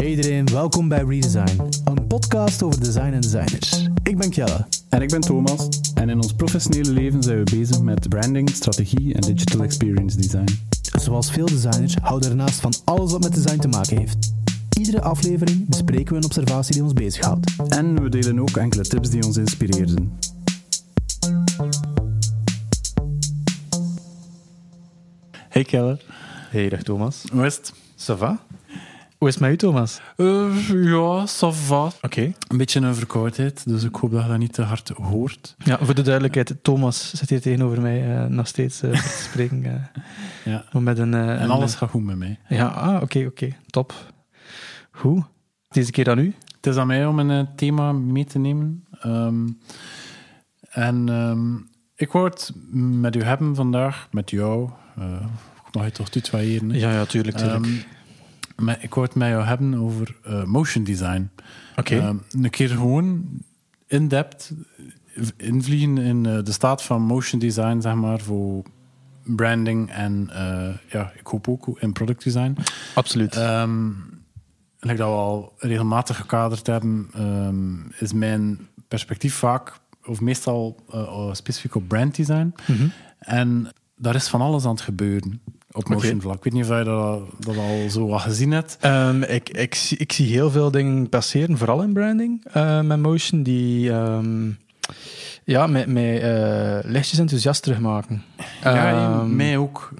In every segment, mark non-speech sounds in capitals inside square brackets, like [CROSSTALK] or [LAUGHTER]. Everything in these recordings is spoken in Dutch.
Hey iedereen, welkom bij Redesign, een podcast over design en designers. Ik ben Kjelle. En ik ben Thomas. En in ons professionele leven zijn we bezig met branding, strategie en digital experience design. Zoals veel designers houden we ernaast van alles wat met design te maken heeft. Iedere aflevering bespreken we een observatie die ons bezighoudt. En we delen ook enkele tips die ons inspireerden. Hey Kelle. Hey, dag Thomas. Hoe is het? Ça va? Hoe is het met u, Thomas? Uh, ja, ça va. Oké. Een beetje een verkoudheid, dus ik hoop dat je dat niet te hard hoort. Ja, voor de duidelijkheid, Thomas zit hier tegenover mij uh, nog steeds uh, te [LAUGHS] spreken. Uh, ja. Met een, en alles gaat goed met mij. Ja, ah, oké, okay, oké. Okay. Top. Goed. Deze keer aan u. Het is aan mij om een thema mee te nemen. Um, en um, ik wou het met u hebben vandaag, met jou. mag je toch tutoyeren? Ja, ja, tuurlijk, tuurlijk. Um, maar ik wou het met jou hebben over uh, motion design. Oké. Okay. Um, een keer gewoon in-depth invliegen in uh, de staat van motion design, zeg maar, voor branding en uh, ja, ik hoop ook in product design. Absoluut. Um, dat we al regelmatig gekaderd hebben, um, is mijn perspectief vaak, of meestal specifiek op brand design. Mm -hmm. En daar is van alles aan het gebeuren op motion vlak. Ik weet niet of je dat, dat al zo wat gezien hebt. Um, ik, ik, zie, ik zie heel veel dingen passeren, vooral in branding uh, met motion, die um, ja, met, met uh, lichtjes enthousiast terugmaken. Ja, um, mij ook.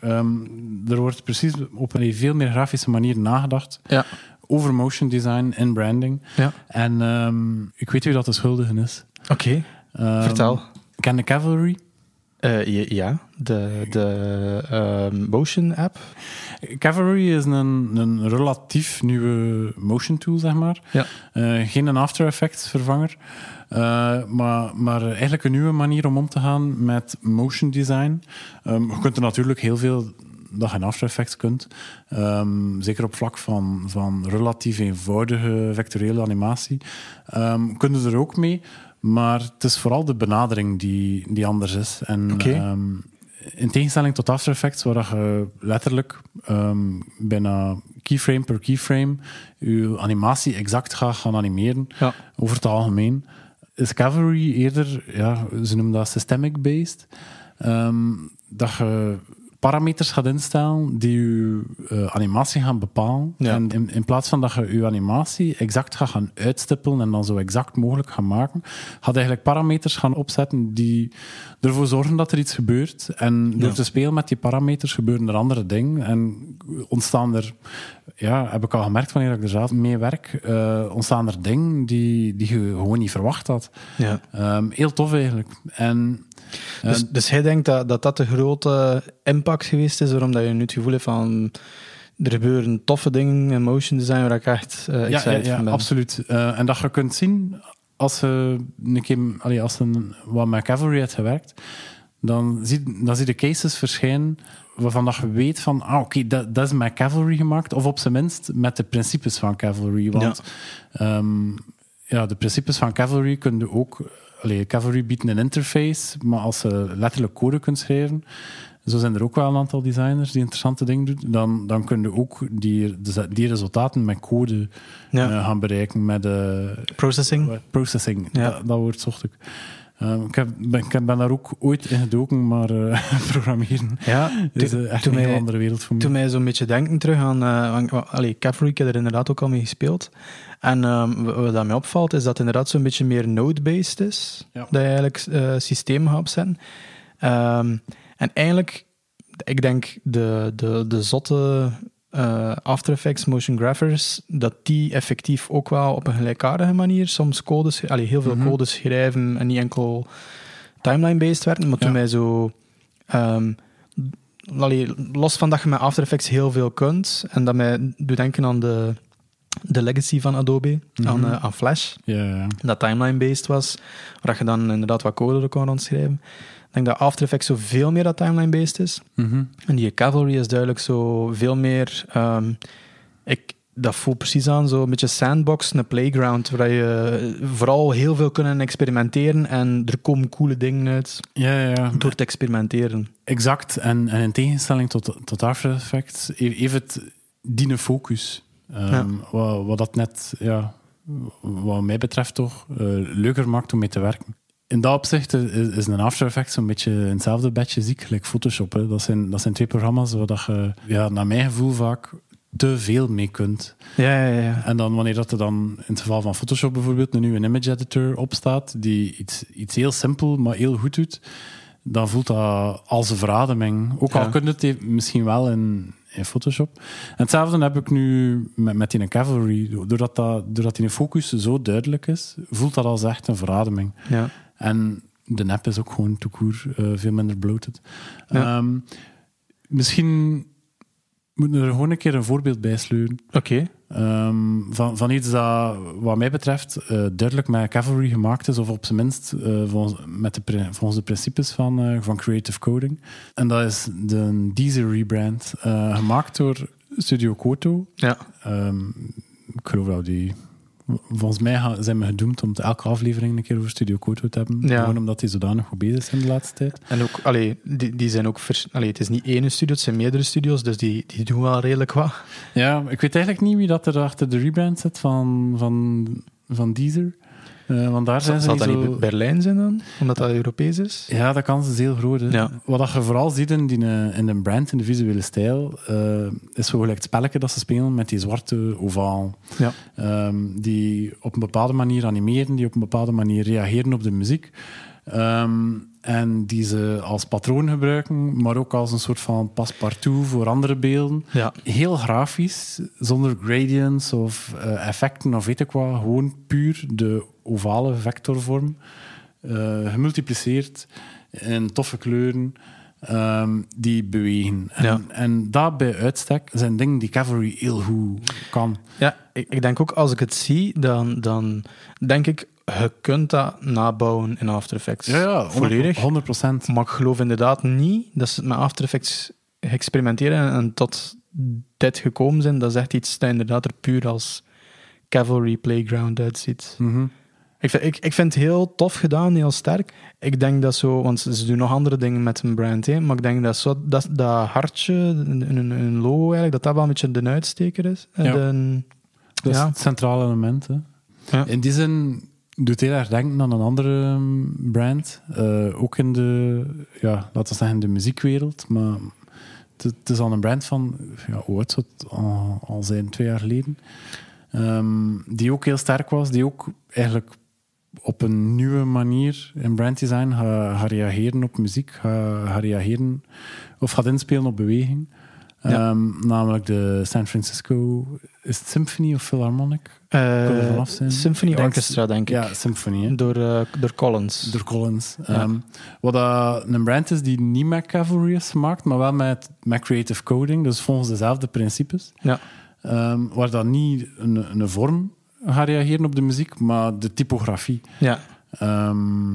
er wordt precies op een veel meer grafische manier nagedacht ja. over motion design en branding. Ja. En ik weet wie dat de schuldige is. Oké, okay. vertel. Ken de Cavalry? Uh, ja, de, de uh, Motion app. Cavalry is een, een relatief nieuwe motion tool, zeg maar. Ja. Uh, geen een After Effects vervanger, maar, maar eigenlijk een nieuwe manier om om te gaan met motion design. Um, je kunt er natuurlijk heel veel dat je in After Effects kunt. Um, zeker op vlak van, van relatief eenvoudige vectoriële animatie. Um, kunnen er ook mee. Maar het is vooral de benadering die, die anders is. En okay. um, in tegenstelling tot After Effects, waar je letterlijk um, bijna keyframe per keyframe je animatie exact gaat gaan animeren, ja. over het algemeen, is Cavalry eerder, ja, ze noemen dat systemic-based, um, dat je parameters gaat instellen die je uh, animatie gaan bepalen. Ja. En in, in, plaats van dat je je animatie exact gaat gaan uitstippelen en dan zo exact mogelijk gaan maken, gaat eigenlijk parameters gaan opzetten die ervoor zorgen dat er iets gebeurt. En door Ja. te spelen met die parameters gebeuren er andere dingen en ontstaan er, ja, heb ik al gemerkt wanneer ik er zelf mee werk, uh, ontstaan er dingen die, die je gewoon niet verwacht had. Ja. Um, heel tof eigenlijk. En Dus, dus hij denkt dat, dat dat de grote impact geweest is, waarom dat je nu het gevoel hebt van er gebeuren toffe dingen in motion design waar ik echt uh, ja, ja, excited ja, van ben. absoluut. Uh, en dat je kunt zien als je een keer, allee, als je wat met Cavalry hebt gewerkt, dan zie, dan zie je cases verschijnen waarvan dat je weet van, ah, oké, okay, dat, dat is met Cavalry gemaakt, of op zijn minst met de principes van Cavalry. Want ja, um, ja de principes van Cavalry kun je ook Allee, Cavalry biedt een interface, maar als je letterlijk code kunt schrijven, zo zijn er ook wel een aantal designers die interessante dingen doen, dan, dan kun je ook die, die resultaten met code ja. uh, gaan bereiken. Met, uh, processing. Processing, ja. dat, dat woord zocht ik. Um, ik, heb, ben, ik ben daar ook ooit in gedoken, maar uh, [LAUGHS] programmeren ja, is uh, echt een mij, heel andere wereld voor me. Toen mij zo'n beetje denken terug aan... Uh, allee, Cavalry, ik heb er inderdaad ook al mee gespeeld. En um, wat dat mij opvalt, is dat het inderdaad zo'n beetje meer node-based is. Ja. Dat je eigenlijk systemen gaat opzetten. Um, en eigenlijk, ik denk de, de, de zotte uh, After Effects motion graphers, dat die effectief ook wel op een gelijkaardige manier soms codes, allee, heel veel Mhm. codes schrijven en niet enkel timeline-based werken, maar toen Ja. mij zo... Um, allee, los van dat je met After Effects heel veel kunt, en dat mij doet denken aan de, de legacy van Adobe, Mhm. aan, uh, aan Flash, dat timeline-based was, waar je dan inderdaad wat code er kon rondschrijven. Ik denk dat After Effects zo veel meer dat timeline-based is. Mhm. En die Cavalry is duidelijk zo veel meer... Um, ik, dat voelt precies aan, zo een beetje sandbox, een playground, waar je vooral heel veel kunnen experimenteren en er komen coole dingen uit Ja, ja. door te experimenteren. Exact. En, en in tegenstelling tot, tot After Effects heeft het die focus. Ehm, Ja. wat, wat dat net, ja, wat mij betreft toch, eh, leuker maakt om mee te werken. In dat opzicht is, is een After Effects zo'n beetje in hetzelfde bedje ziek, gelijk Photoshop. Hè. Dat, zijn, dat zijn twee programma's waar dat je, ja, naar mijn gevoel, vaak te veel mee kunt. Ja, ja, ja. En dan wanneer dat er dan in het geval van Photoshop bijvoorbeeld een nieuwe image editor opstaat, die iets, iets heel simpel, maar heel goed doet, dan voelt dat als een verademing. Ook al kun je het misschien wel in, in Photoshop. En hetzelfde heb ik nu met, met die Cavalry. Doordat, dat, doordat die focus zo duidelijk is, voelt dat als echt een verademing. ja. En de nap is ook gewoon toekoer uh, veel minder bloated. Ja. Ehm, misschien moeten we er gewoon een keer een voorbeeld bij sleuren. Oké. Ehm, van, van iets dat, wat mij betreft, eh, duidelijk met Cavalry gemaakt is, of op zijn minst eh, volgens, met de, pri- volgens de principes van, eh, van creative coding. En dat is de Deezer rebrand, eh, gemaakt door Studio Koto. Ja. Ehm, ik geloof dat die. Volgens mij gaan- zijn we gedoemd om elke aflevering een keer over Studio Koto te hebben. Ja. Gewoon omdat die zodanig goed bezig zijn de laatste tijd. En ook, allee, die, die zijn ook... vers- allee, het is niet één studio, het zijn meerdere studios, dus die, die doen wel redelijk wat. Ja, ik weet eigenlijk niet wie dat er achter de rebrand zit van, van, van Deezer. Eh, want daar zijn Zal, ze zal dat zo... niet Berlijn zijn dan? Omdat dat Europees is? Ja, de kans is heel groot. Hè. Ja. Wat dat je vooral ziet in, die, eh, in de brand, in de visuele stijl, eh, is zo gelijk het spelletje dat ze spelen met die zwarte ovaal. Ja. Ehm, die op een bepaalde manier animeren, die op een bepaalde manier reageren op de muziek. Ehm, en die ze als patroon gebruiken, maar ook als een soort van passepartout voor andere beelden. Ja. Heel grafisch, zonder gradients of eh, effecten of weet ik wat. Gewoon puur de ovale vectorvorm. eh, gemultipliceerd in toffe kleuren ehm, die bewegen. En, Ja. en dat bij uitstek zijn dingen die Cavalry heel goed kan. Ja, ik, ik denk ook als ik het zie, dan, dan denk ik, je kunt dat nabouwen in After Effects. Ja, ja volledig. 100 procent. Maar ik geloof inderdaad niet dat ze met After Effects experimenteren en, tot dit gekomen zijn. Dat is echt iets dat inderdaad er puur als Cavalry Playground uitziet. Mhm. Ik vind, ik, ik vind het heel tof gedaan, heel sterk. Ik denk dat zo, want ze doen nog andere dingen met een brand, hè, maar ik denk dat zo, dat, dat hartje, een, een, een logo eigenlijk, dat dat wel een beetje de uitsteker is. En Ja. de- Dat is Ja. het centrale element. Hè. Ja. In die zin doet heel erg denken aan een andere ehm, brand. Eh, ook in de, ja, laten we zeggen, de muziekwereld. Maar het, is al een brand van, ja, hoe oud zou het al, al zijn? Twee jaar geleden. Ehm, die ook heel sterk was. Die ook eigenlijk op een nieuwe manier in branddesign gaat, reageren op muziek. Gaat, reageren of gaat inspelen op beweging. Ja. Ehm, namelijk de San Francisco... Is het Symphony of Philharmonic? Zijn? Symphony denk- Orchestra, denk ik. Ja, Symphony. hè. Door, eh, door Collins. Door Collins. Ja. Ehm, wat een brand is die niet met Cavalry is gemaakt, maar wel met, met creative coding, dus volgens dezelfde principes. Ja. Ehm, waar dat niet een, een vorm gaat reageren op de muziek, maar de typografie. Ja, Ehm,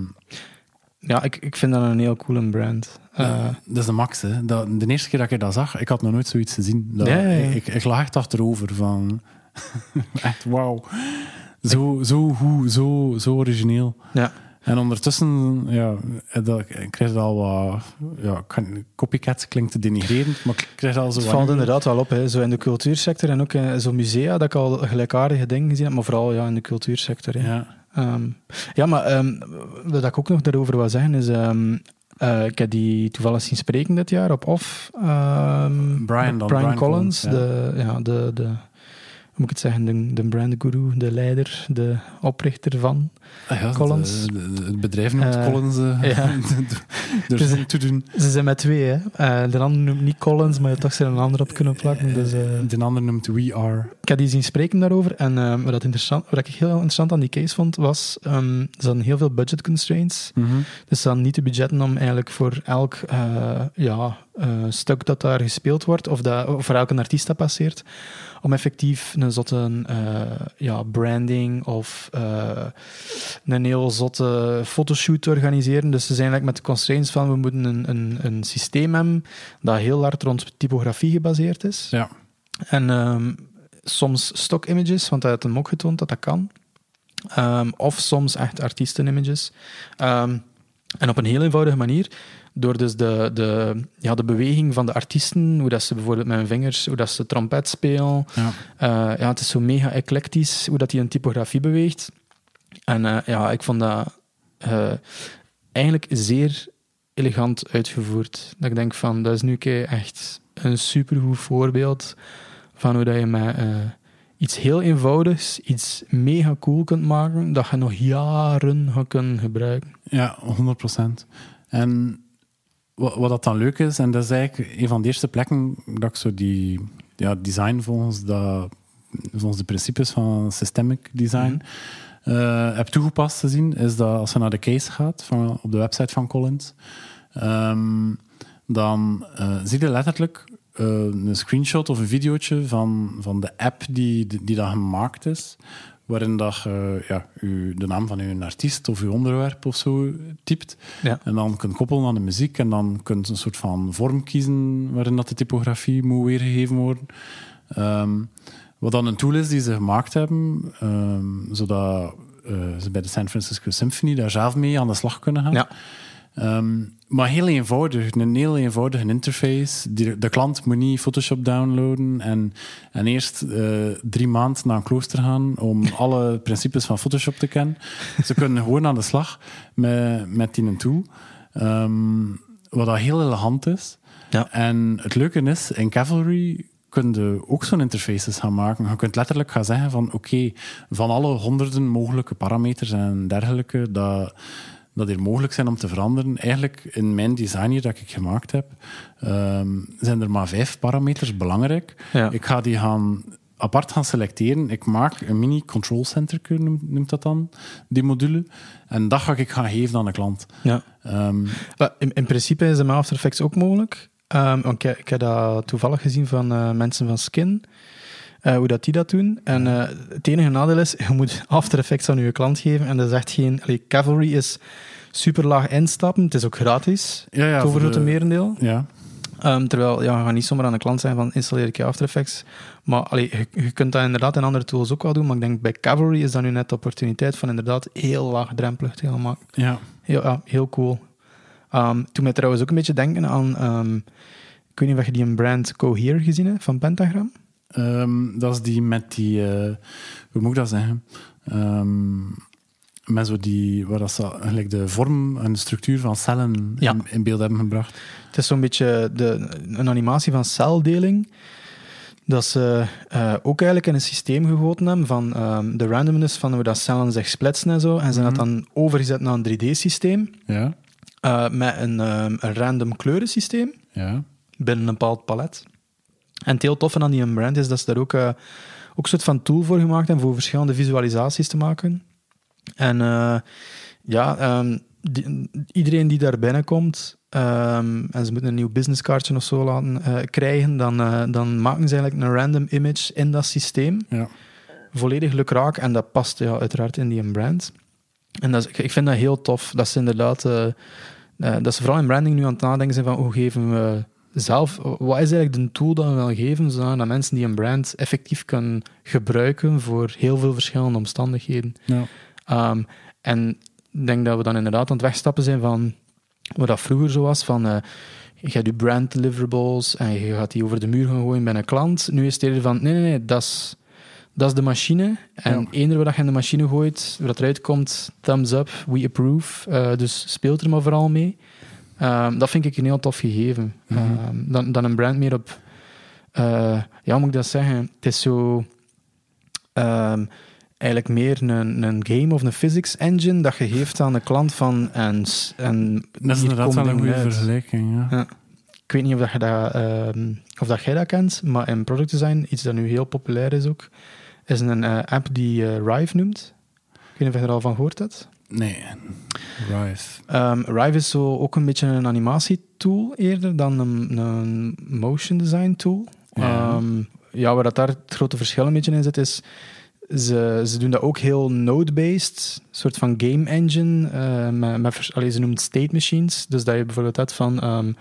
ja ik, ik vind dat een heel coole brand. Eh, ja, dat is de max. Hè. Dat, de eerste keer dat ik dat zag, ik had nog nooit zoiets gezien. Dat, Ja, ja, ja. Ik, ik lag echt achterover van... [LAUGHS] echt wauw. Zo, zo goed, zo, zo origineel. ja. En ondertussen ja, dat, ik krijg je al wat... Ja, copycats klinkt te denigrerend, maar ik krijg al zo Het valt inderdaad wel op, hè. zo in de cultuursector en ook in zo'n musea, dat ik al gelijkaardige dingen gezien heb, maar vooral ja, in de cultuursector. Hè. Ja, Ehm, ja, maar ehm, wat ik ook nog daarover wil zeggen is, ehm, eh, ik heb die toevallig zien spreken dit jaar op OFF. Brian Brian Brian Collins, Collins, ja. de, ja, de, de, moet ik het zeggen, de, de brandguru, de leider, de oprichter van. Ah ja, Collins. de- de- het bedrijf noemt Eh, Collins. eh, ja. er Dus- zin te doen. Ze zijn met twee, hè. Eh, de ander noemt niet Collins, maar je toch zijn een ander op kunnen plakken. Dus, De ander noemt We Are. ik heb die zien spreken daarover. En wat, interessant, wat ik heel interessant aan die case vond, was um, er zaten heel veel budget constraints. Dus dan niet te budgetten om eigenlijk voor elk ja, eh, stuk dat daar gespeeld wordt, of, dat, of voor elke artiest dat passeert, om effectief een zotte eh, ja, branding of eh, een heel zotte fotoshoot te organiseren. Dus ze zijn eigenlijk met de constraints van we moeten een, een, een systeem hebben dat heel hard rond typografie gebaseerd is. Ja. En ehm, soms stock images, want dat had hem ook getoond dat dat kan. Ehm, of soms echt artiestenimages. Ehm En op een heel eenvoudige manier, door dus de, de, ja, de beweging van de artiesten, hoe dat ze bijvoorbeeld met hun vingers, hoe dat ze trompet spelen. Ja. Eh, ja, het is zo mega eclectisch hoe dat hij een typografie beweegt. En eh, ja, ik vond dat eh, eigenlijk zeer elegant uitgevoerd. Dat ik denk van, dat is nu echt een supergoed voorbeeld van hoe dat je met iets heel eenvoudigs, iets mega cool kunt maken, dat je nog jaren gaat kunnen gebruiken. Ja, 100%. En wat, wat dat dan leuk is, en dat is eigenlijk een van de eerste plekken dat ik zo die ja, design volgens, dat, volgens de principes van systemic design eh, heb toegepast te zien, is dat als je naar de case gaat van, op de website van Collins, ehm, dan eh, zie je letterlijk eh, een screenshot of een videootje van, van de app die, die, die dat gemaakt is, waarin dat je ja, uw, de naam van uw artiest of uw onderwerp of zo typt. Ja. En dan kunt koppelen aan de muziek en dan kunt een soort van vorm kiezen waarin dat de typografie moet weergegeven worden. Ehm, wat dan een tool is die ze gemaakt hebben, ehm, zodat eh, ze bij de San Francisco Symphony daar zelf mee aan de slag kunnen gaan. Ja. Ehm, maar heel eenvoudig, een heel eenvoudige interface. Die, de klant moet niet Photoshop downloaden en, en eerst eh, drie maanden naar een klooster gaan om [LAUGHS] alle principes van Photoshop te kennen. Ze kunnen gewoon aan de slag met, met die tool. Ehm, wat dat heel elegant is. Ja. En het leuke is, in Cavalry kun je ook zo'n interfaces gaan maken. Je kunt letterlijk gaan zeggen van oké, van alle honderden mogelijke parameters en dergelijke dat, dat hier mogelijk zijn om te veranderen. Eigenlijk in mijn design hier dat ik gemaakt heb, ehm, zijn er maar vijf parameters belangrijk. Ja. Ik ga die gaan apart gaan selecteren. Ik maak een mini control center, noemt, dat dan, die module. En dat ga ik gaan geven aan de klant. Ja. Ehm, in, in principe is met After Effects ook mogelijk. Want ik, ik heb dat toevallig gezien van eh, mensen van Skin, eh, hoe dat die dat doen. En eh, het enige nadeel is, je moet After Effects aan je klant geven. En dat is echt geen... Allee, Cavalry is super laag instappen. Het is ook gratis, ja, ja, het overgrote de- merendeel. Ja, Ehm, terwijl, ja, je gaat niet zomaar aan de klant zijn van installeer ik je After Effects. Maar allee, je, je kunt dat inderdaad in andere tools ook wel doen. Maar ik denk bij Cavalry is dat nu net de opportuniteit van inderdaad heel laagdrempelig te gaan maken. ja. Heel, ja, heel cool. Ehm toen mij trouwens ook een beetje denken aan... ehm, ik weet niet of je die een brand Cohere gezien hebt, van Pentagram. Ehm, dat is die met die, eh, hoe moet ik dat zeggen? Ehm, met zo die, waar dat ze eigenlijk de vorm en de structuur van cellen Ja. in, in beeld hebben gebracht. Het is zo'n beetje de, een animatie van celdeling. Dat ze eh, ook eigenlijk in een systeem gegoten hebben van ehm, de randomness van hoe dat cellen zich splitsen en zo. En ze hebben dat dan overgezet naar een 3D-systeem. Ja, eh, met een, een random kleurensysteem ja, binnen een bepaald palet. En het heel toffe aan die brand is dat ze daar ook, eh, ook een soort van tool voor gemaakt hebben voor verschillende visualisaties te maken. En eh, ja, ehm, die- iedereen die daar binnenkomt ehm, en ze moeten een nieuw businesskaartje of zo laten eh, krijgen, dan, dan maken ze eigenlijk een random image in dat systeem. ja. Volledig lukraak en dat past ja, uiteraard in die brand. En dat is, ik- vind dat heel tof. Dat ze inderdaad, eh, dat ze vooral in branding nu aan het nadenken zijn van hoe geven we zelf, wat is eigenlijk de tool dat we willen geven, zodat mensen die een brand effectief kunnen gebruiken voor heel veel verschillende omstandigheden. ja. Ehm, en ik denk dat we dan inderdaad aan het wegstappen zijn van wat dat vroeger zo was, van eh, je hebt je brand deliverables en je gaat die over de muur gaan gooien bij een klant. Nu is het eerder van, nee, nee, nee, dat is, dat is de machine. En Ja. eender wat je in de machine gooit, wat eruit komt, thumbs up, we approve. Eh, dus speelt er maar vooral mee. Ehm, dat vind ik een heel tof gegeven. Mhm. Ehm, dan, dan een brand meer op... eh, ja, moet ik dat zeggen? Het is zo... ehm, eigenlijk meer een, een game of een physics engine dat je geeft aan de klant van... En, en Dat is inderdaad wel een goede uit. vergelijking. Ja. Ik weet niet of, dat je dat, of dat jij dat kent, maar in product design, iets dat nu heel populair is ook, is een eh, app die eh, Rive noemt. Ik weet niet of je er al van gehoord hebt. Nee, Rive. Ehm, Rive is zo ook een beetje een animatietool eerder dan een, een motion design tool. Ja. Ehm, ja, waar dat daar het grote verschil een beetje in zit, is ze, ze doen dat ook heel node-based, een soort van game engine. eh, met, met, allee, ze noemen het state machines. Dus dat je bijvoorbeeld hebt van. ehm,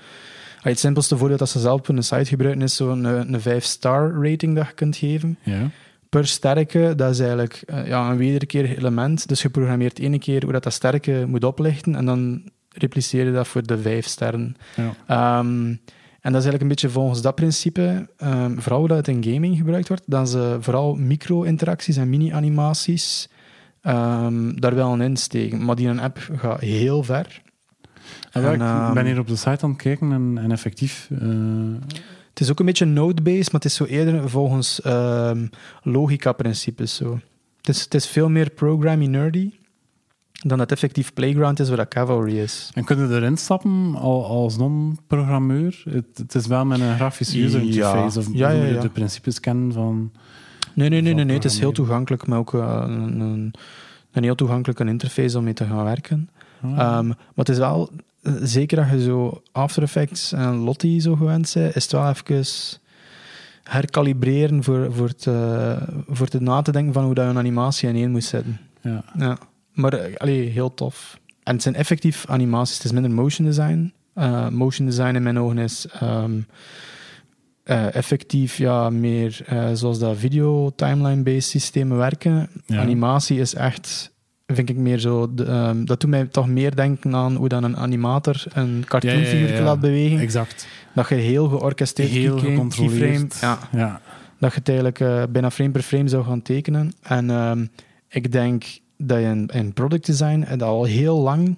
het simpelste voorbeeld dat ze zelf op een site gebruiken is zo'n eh, een 5-star rating dat je kunt geven. Ja, Per sterke, dat is eigenlijk eh, ja, een wederkerig element. Dus je programmeert ene keer hoe dat, dat sterke moet oplichten en dan repliceerde dat voor de vijf sterren. Ja. Ehm, en dat is eigenlijk een beetje volgens dat principe, ehm, vooral hoe dat het in gaming gebruikt wordt, dat ze vooral micro-interacties en mini-animaties ehm, daar wel aan insteken. Maar die een app gaat heel ver. Ja, En, ik ben hier op de site aan het kijken en, en effectief... eh, Het is ook een beetje node-based, maar het is zo eerder volgens ehm, logica-principes. Zo. Het, is, het is veel meer programming nerdy dan het effectief playground is waar dat Cavalry is. en kun je erin stappen al, als non-programmeur? Het, het is wel met een grafische user Ja. interface. Of Ja, ja, moet je ja. de principes kennen van... Nee, nee, nee, nee, nee. het is heel toegankelijk, maar ook eh, een, een, een heel toegankelijke interface om mee te gaan werken. Ah, Ehm, maar het is wel, zeker dat je zo After Effects en Lottie zo gewend bent, is het wel even herkalibreren voor, voor, het, eh, voor het na te denken van hoe dat je een animatie in één moet zetten. ja. Ja. Maar eh, allee, heel tof. En het zijn effectief animaties, het is minder motion design. Eh, motion design in mijn ogen is ehm, eh, effectief ja, meer eh, zoals dat video timeline-based systemen werken. Ja. Animatie is echt, vind ik meer zo, de, ehm, dat doet mij toch meer denken aan hoe dan een animator een cartoonfiguur Ja, ja, ja. laat bewegen. Exact. Dat je heel georchestreerd Heel keyframe- gecontroleerd. keyframe- ja, ja. dat je het eigenlijk eh, bijna frame per frame zou gaan tekenen. En ehm, ik denk dat je in, in product design het al heel lang,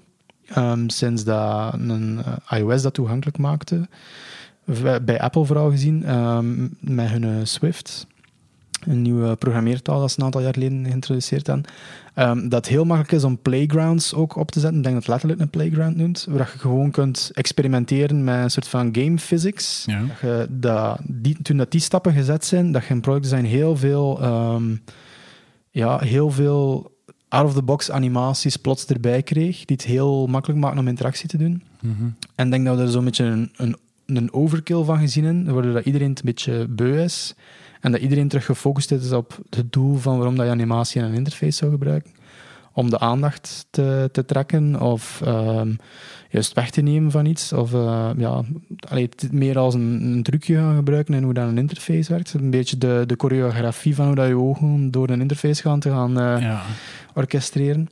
ehm, sinds dat een eh, iOS dat toegankelijk maakte, v- bij Apple vooral gezien, ehm, met hun eh, Swift, een nieuwe programmeertaal dat ze een aantal jaar geleden geïntroduceerd hebben, ehm, dat heel makkelijk is om playgrounds ook op te zetten. Ik denk dat het letterlijk een playground noemt, waar je gewoon kunt experimenteren met een soort van game physics. Ja. Dat je dat, die, toen dat die stappen gezet zijn, dat je in product design heel veel, ehm, ja, heel veel out-of-the-box animaties plots erbij kreeg, die het heel makkelijk maken om interactie te doen. Mhm. En ik denk dat we er zo'n beetje een, een, een overkill van gezien hebben, waardoor dat iedereen het een beetje beu is. En dat iedereen terug gefocust is op het doel van waarom dat je animatie in een interface zou gebruiken. Om de aandacht te, te trekken of ehm, juist weg te nemen van iets. Of eh, ja, allee, meer als een, een trucje gaan gebruiken en hoe dat een interface werkt. Een beetje de, de choreografie van hoe dat je ogen door een interface gaan te gaan ja. orchestreren.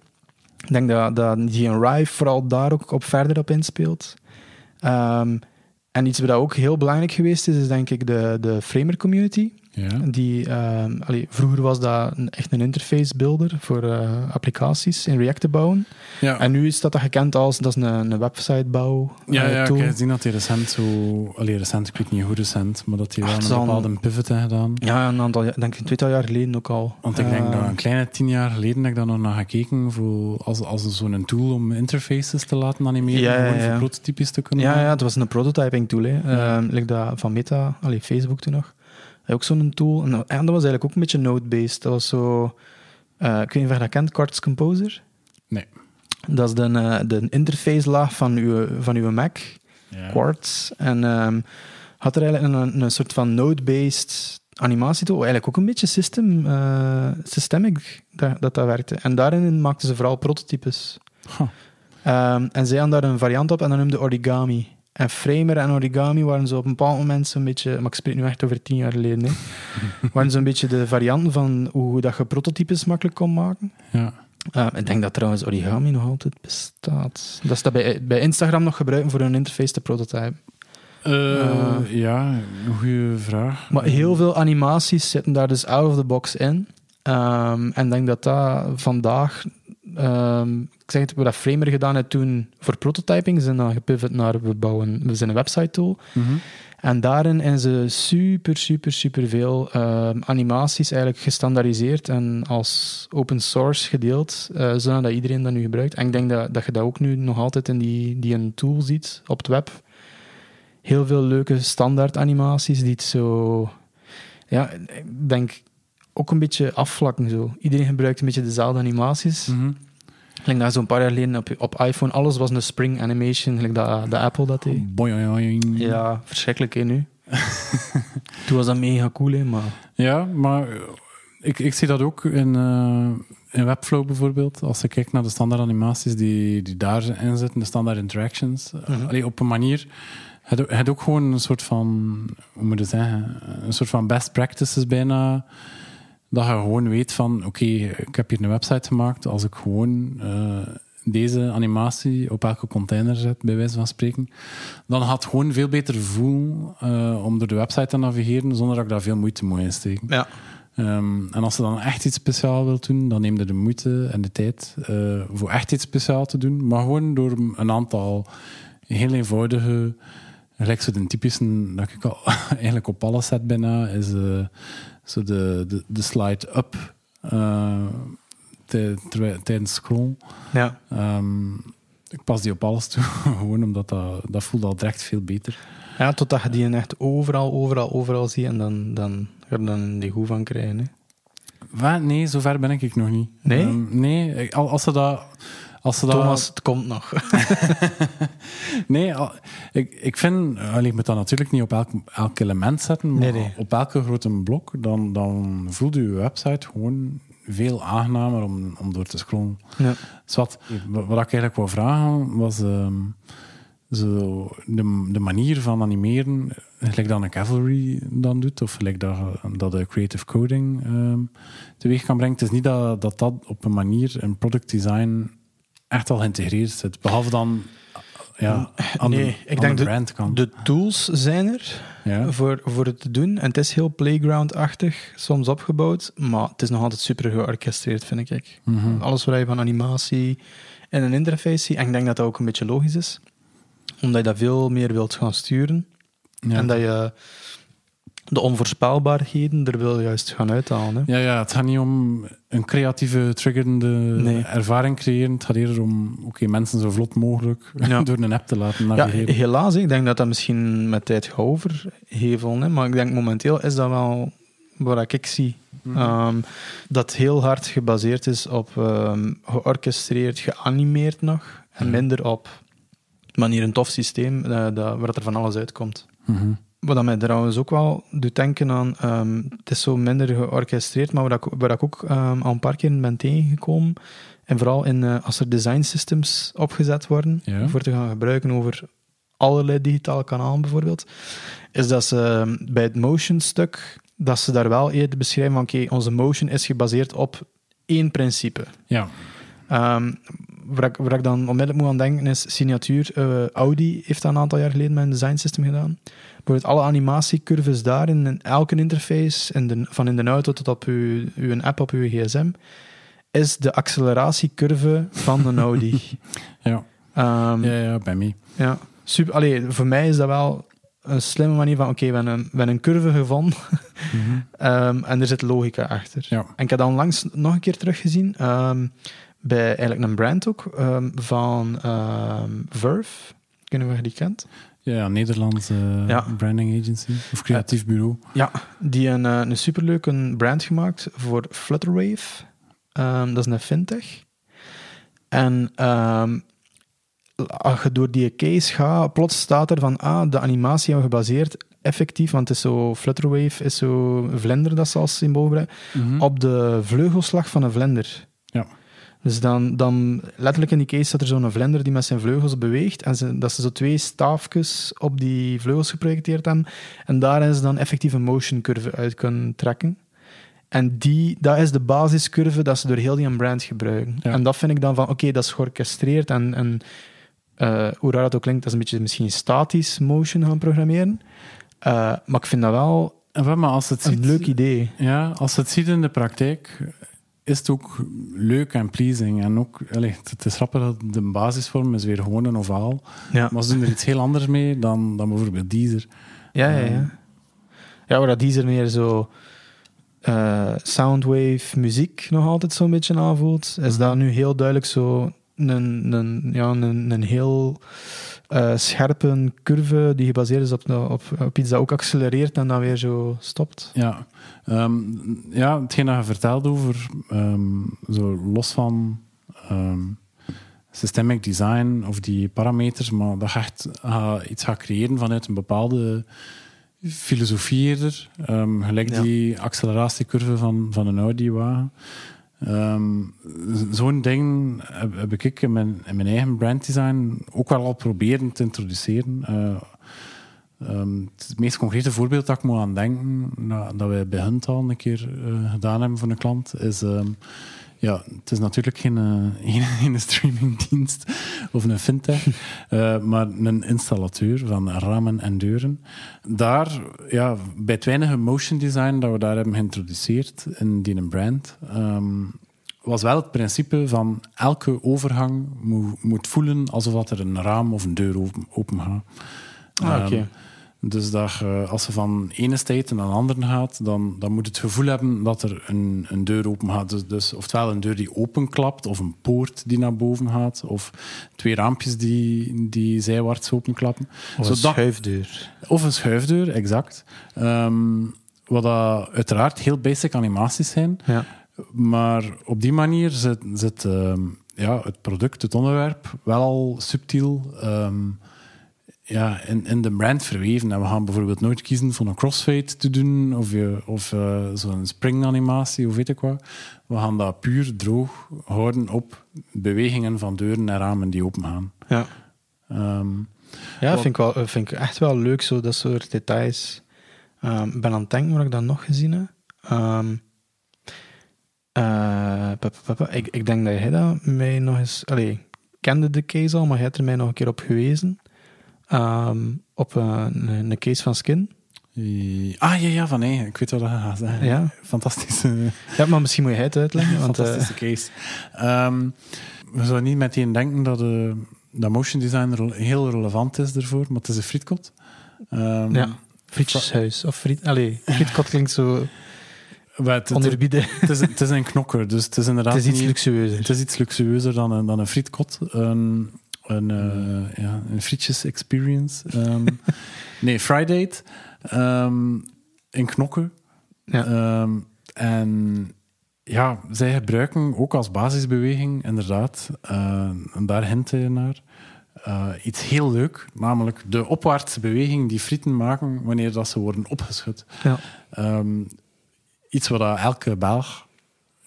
Ik denk dat, dat vooral daar ook op verder op inspeelt. Ehm, en iets wat ook heel belangrijk geweest is, is denk ik de, de framer community. Ja. Die, ehm, allee, vroeger was dat een, echt een interface builder voor eh, applicaties in React te bouwen. Ja. En nu is dat, dat gekend als dat is een, een websitebouw Ja, eh, ja ik heb gezien dat hij recent zo... Allee, recent, ik weet niet hoe recent, maar dat hij wel een bepaalde een- pivot heeft gedaan. Ja, een aantal, denk ik tweetal jaar geleden ook al. Want ik denk dat een kleine tien jaar geleden heb ik daar nog naar gekeken voor, als, als zo'n tool om interfaces te laten animeren, Ja, ja, ja. voor prototypes te kunnen Ja, ja, het was een prototyping tool. Hè. Ehm, like dat van Meta, allee, Facebook toen nog. Ook zo'n tool. En, dat was eigenlijk ook een beetje node-based. Dat was zo... eh ik weet niet of je dat kent, Quartz Composer. Nee. Dat is de, eh, de interface laag van uw, van uw Mac, Ja. Quartz. En ehm, had er eigenlijk een, een soort van node-based animatietool, eigenlijk ook een beetje system, eh, systemic dat, dat dat werkte. En daarin maakten ze vooral prototypes. Huh. Ehm, en zij hadden daar een variant op en dat noemde origami. En Framer en origami waren zo op een bepaald moment zo'n beetje, maar ik spreek nu echt over tien jaar geleden, hè, [LAUGHS] waren zo'n beetje de varianten van hoe dat je prototypes makkelijk kon maken. Ja. Uh, ik denk dat trouwens origami nog altijd bestaat. Dat is dat bij, bij Instagram nog gebruiken voor hun interface te prototypen. Eh, Eh. ja, een goede vraag. Maar heel veel animaties zitten daar dus out of the box in. Ehm, en ik denk dat dat vandaag... ehm, ik zeg het, wat dat Framer gedaan heeft toen voor prototyping, zijn dan gepivot naar we bouwen we zijn een website tool. Mhm. En daarin hebben ze super, super, super veel ehm, animaties eigenlijk gestandaardiseerd en als open source gedeeld, eh, zodat iedereen dat nu gebruikt. En ik denk dat, dat je dat ook nu nog altijd in die, die een tool ziet op het web. Heel veel leuke standaard animaties die het zo... Ja, ik denk ook een beetje afvlakken zo. Iedereen gebruikt een beetje dezelfde animaties. Mhm. Ik denk dat zo'n paar jaar geleden op, op iPhone alles was een spring animation, gelijk dat, dat Apple dat deed. Boing. Ja, verschrikkelijk hè, nu. [LAUGHS] Toen was dat mega cool, hè, maar... Ja, maar eh, ik, ik zie dat ook in, eh, in Webflow bijvoorbeeld. Als je kijkt naar de standaard animaties die, die daarin zitten, de standaard interactions. allee, op een manier. Het je hebt ook gewoon een soort van, hoe moet je zeggen, een soort van best practices bijna. Dat je gewoon weet van, oké, ik heb hier een website gemaakt. Als ik gewoon eh, deze animatie op elke container zet, bij wijze van spreken, dan gaat het gewoon veel beter voelen uh, om door de website te navigeren zonder dat ik daar veel moeite moet insteken. Ja. Um, en als ze dan echt iets speciaals wil doen, dan neem je de moeite en de tijd uh, voor echt iets speciaals te doen. Maar gewoon door een aantal heel eenvoudige, gelijk zo de typische dat ik al [LAUGHS] eigenlijk op alles zet bijna, is uh, zo de, de, de slide up uh, tijdens scroll. Ja. Um, ik pas die op alles toe, [LAUGHS] gewoon omdat dat, dat voelt al direct veel beter. Ja, totdat je die echt overal, overal, overal ziet en dan, dan ga je dan die goed van krijgen. Hè? Wat? Nee, zover ben ik nog niet. Nee? Um, nee, als ze dat... Als ze Thomas, dat... het komt nog. [LAUGHS] nee, ik, ik vind... Je moet dat natuurlijk niet op elk, elk element zetten, maar nee, nee. op elke grote blok, dan, dan voelt je website gewoon veel aangenamer om, om door te scrollen. Ja. Zwat, wat ik eigenlijk wou vragen, was... Um, zo de, de manier van animeren, gelijk dat een Cavalry dan doet, of gelijk dat, dat de creative coding um, teweeg kan brengen. Het is niet dat, dat dat op een manier in product design echt al geïntegreerd zit. Behalve dan ja, aan nee, de, ik denk de de, tools zijn er ja. voor, voor het te doen. En het is heel playground-achtig soms opgebouwd, maar het is nog altijd super georchestreerd, vind ik. Mm -hmm. Alles wat je van animatie en een interface ziet, en ik denk dat dat ook een beetje logisch is omdat je dat veel meer wilt gaan sturen. Ja. En dat je de onvoorspelbaarheden er wil juist gaan uithalen. Hè? Ja, ja, het gaat niet om een creatieve, triggerende Nee. ervaring creëren. Het gaat eerder om oké, mensen zo vlot mogelijk [LAUGHS] Ja. door een app te laten Ja, navigeren. helaas, ik denk dat dat misschien met tijd gaat overhevelen. Hè? Maar ik denk momenteel is dat wel wat ik zie. Ehm, dat heel hard gebaseerd is op ehm, georchestreerd, geanimeerd nog. En Mhm. minder op manier een tof systeem eh, dat, waar er van alles uitkomt. Mhm. Wat dat mij trouwens ook wel doet denken aan, ehm, het is zo minder georchestreerd, maar waar ik, waar ik ook ehm, al een paar keer ben tegengekomen, en vooral in, eh, als er design systems opgezet worden, Ja. voor te gaan gebruiken over allerlei digitale kanalen bijvoorbeeld, is dat ze ehm, bij het motion stuk, dat ze daar wel eerder beschrijven van oké, onze motion is gebaseerd op één principe. Ja, waar, ik, waar ik dan onmiddellijk moet aan denken is signatuur. eh, Audi heeft dat een aantal jaar geleden met een design system gedaan. Bijvoorbeeld alle animatiecurves daar in, in elke interface, in de, van in de auto tot op uw, uw app op uw gsm, is de acceleratiecurve van een Audi. [LAUGHS] ja. Ehm, ja, ja, bij mij. ja. Super, allee, voor mij is dat wel een slimme manier van, oké, we, hebben een- we hebben een curve gevonden Mhm. [LAUGHS] ehm, en er zit logica achter. Ja. En ik heb dat onlangs nog een keer teruggezien, ehm, bij eigenlijk een brand ook, ehm, van ehm, Verve. Ik weet niet of je die kent. Ja, Nederlandse Ja. branding agency of creatief bureau. Ja, die een, eh, een superleuke brand gemaakt voor Flutterwave. Ehm, dat is een fintech. En ehm, als je door die case gaat, plots staat er van, ah, de animatie hebben we gebaseerd effectief, want het is zo, Flutterwave is zo een vlinder dat ze als symbool gebruiken, Mhm. op de vleugelslag van een vlinder. Ja. Dus dan, dan letterlijk in die case staat er zo'n vlinder die met zijn vleugels beweegt en ze, dat ze zo twee staafjes op die vleugels geprojecteerd hebben en daar is dan effectief een motion curve uit kunnen trekken. En die, dat is de basiscurve dat ze door heel die brand gebruiken. Ja. En dat vind ik dan van, oké, dat is georchestreerd en, en eh, hoe raar dat ook klinkt, dat is een beetje misschien statisch motion gaan programmeren. Eh, maar ik vind dat wel En wat, maar als het een ziet, leuk idee. Ja, als het ziet in de praktijk, is het ook leuk en pleasing. En ook, allee, het is grappig dat de basisvorm is weer gewoon een ovaal. Ja. Maar ze doen er iets heel anders mee dan, dan bijvoorbeeld Deezer. Ja, ja, Ehm. ja. Ja, waar dat die er meer zo eh, soundwave muziek nog altijd zo'n beetje aanvoelt, is dat nu heel duidelijk zo een, een, ja, een, een heel eh, scherpe curve die gebaseerd is op, op, op iets dat ook accelereert en dan weer zo stopt. Ja, Ehm, ja hetgeen dat je vertelt over, ehm, zo los van ehm, systemic design of die parameters, maar dat je echt ah, iets gaat creëren vanuit een bepaalde filosofie eerder. Ehm, gelijk Ja. die acceleratiecurve van, van een Audi-wagen. Ehm, Zo'n ding heb, ik in mijn, eigen branddesign ook wel al proberen te introduceren. Eh, Ehm, het meest concrete voorbeeld dat ik moet aan denken, nou, dat wij bij Hunt al een keer eh, gedaan hebben voor een klant, is... ehm, ja, het is natuurlijk geen, eh, [LAUGHS] geen, streamingdienst of een fintech, [LAUGHS] eh, maar een installateur van ramen en deuren. Daar, ja, bij het weinige motion design dat we daar hebben geïntroduceerd in die brand, ehm, was wel het principe van elke overgang moet, moet voelen alsof er een raam of een deur open, open gaat. Ah, oké. Ehm, dus dat je, als je van ene state naar een andere gaat, dan, dan moet het gevoel hebben dat er een, een deur open gaat. Dus, dus oftewel een deur die openklapt, of een poort die naar boven gaat, of twee raampjes die, die zijwaarts openklappen. Of een schuifdeur. Of een schuifdeur, exact. Ehm, wat dat uiteraard heel basic animaties zijn. Ja. Maar op die manier zit, zit ehm, ja, het product, het onderwerp, wel al subtiel ehm, ja, in, in de brand verweven. En we gaan bijvoorbeeld nooit kiezen voor een crossfade te doen of, je- of eh, zo'n spring-animatie of weet ik wat. We gaan dat puur droog houden op bewegingen van deuren en ramen die opengaan. Ja, Ehm ja Wat- vind, ik wel, vind ik echt wel leuk, zo, dat soort details. Ehm, Ik ben aan het denken wat ik dan nog gezien heb. Ehm, eh, pa, pa, pa, pa. ik, ik denk dat jij dat mij nog eens... Allee, kende de case al, maar jij hebt er mij nog een keer op gewezen. Ehm, op een, een case van Skin. Eh, Ah, ja, ja, van nee, ik weet wat je gaat zeggen. Ja. Fantastische, Ja, maar misschien moet jij het uitleggen. Want, eh, fantastische case. Ehm, we zouden niet meteen denken dat, eh, dat motion design heel relevant is ervoor, maar het is een frietkot. Ehm, ja, frietjeshuis. Of friet... Allee, frietkot klinkt zo [LAUGHS] het, het, onderbieden. het is, het is een knokker, dus het is inderdaad Het is iets niet- luxueuzer. Het is iets luxueuzer dan een, dan een frietkot. Een, eh, ja, een frietjes experience. Ehm, [LAUGHS] nee, Friday. ehm in knokken. Ja. Ehm, en ja, zij gebruiken ook als basisbeweging, inderdaad, eh, en daar hint je naar, eh, iets heel leuk, namelijk de opwaartse beweging die frieten maken wanneer dat ze worden opgeschud. Ja. Iets dat elke Belg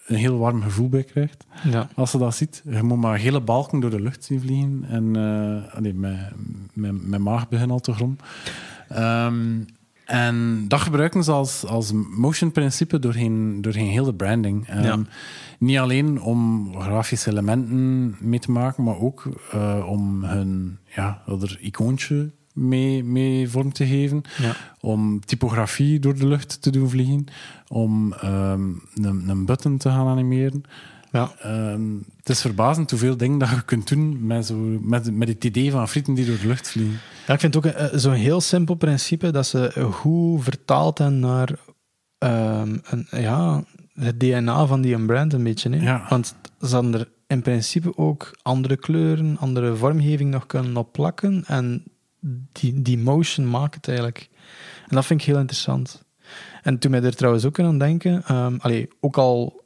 een heel warm gevoel bij krijgt Ja. als ze dat ziet. Je moet maar hele balken door de lucht zien vliegen en eh allee, mijn, mijn, mijn maag begint al te grom. Ehm, en dat gebruiken ze als, als motion principe doorheen, doorheen heel de branding. Ehm, Ja. Niet alleen om grafische elementen mee te maken, maar ook eh, om hun ja, er icoontje mee, mee vorm te geven. Ja. Om typografie door de lucht te doen vliegen. Om ehm, een, een button te gaan animeren. Ja. Ehm, het is verbazend hoeveel dingen dat je kunt doen met, zo, met, met het idee van frieten die door de lucht vliegen. Ja, ik vind het ook een- zo'n heel simpel principe dat ze goed vertaald hebben naar ehm, een, ja, het DNA van die brand een beetje. Hè? Ja. Want ze hadden er in principe ook andere kleuren, andere vormgeving nog kunnen opplakken en die, die motion maakt het eigenlijk. En dat vind ik heel interessant. En toen mij er trouwens ook aan denken, ehm, allee, ook al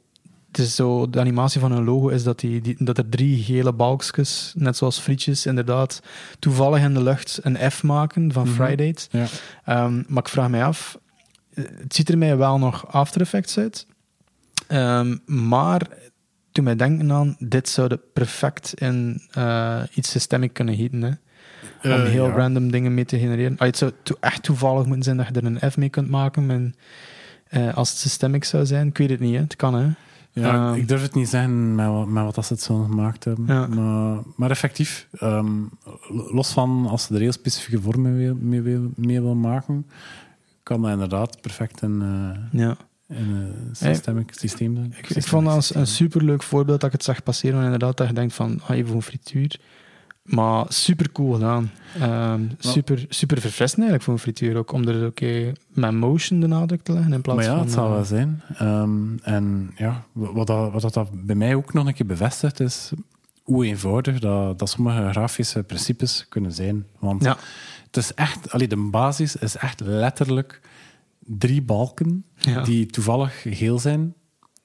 het is zo, de animatie van een logo is dat, die, die, dat er drie gele balkjes, net zoals frietjes, inderdaad, toevallig in de lucht een F maken van Mhm. Friday. Ja. Ehm, maar ik vraag mij af, eh, het ziet er mij wel nog After Effects uit. Ehm, maar toen mij denken aan, dit zou perfect in eh, iets systemic kunnen gieten. Hè? Om Eh, heel ja. random dingen mee te genereren. Ah, het zou to- echt toevallig moeten zijn dat je er een F mee kunt maken. En, eh, als het systemic zou zijn, ik weet het niet. Hè? Het kan, hè. Ja, Ehm. ik durf het niet zeggen met, wat- met wat dat ze het zo gemaakt hebben. Ja. Maar, maar effectief, ehm, los van als ze er heel specifieke vormen mee, mee, wil- mee wil maken, kan dat inderdaad perfect in, eh, Ja. in een systemic systeem zijn. Ik, ik vond dat een superleuk voorbeeld dat ik het zag passeren. En inderdaad, dat je denkt van, ah, even een frituur. Maar super cool gedaan. Ehm, super, super verfrissend eigenlijk voor een frituur ook. Om er oké met motion de nadruk te leggen in plaats Maar ja, van... het zal eh, wel zijn. Ehm, en ja, wat, dat, wat dat, dat bij mij ook nog een keer bevestigt, is hoe eenvoudig dat, dat sommige grafische principes kunnen zijn. Want Ja. het is echt, allee, de basis is echt letterlijk drie balken Ja. die toevallig geel zijn,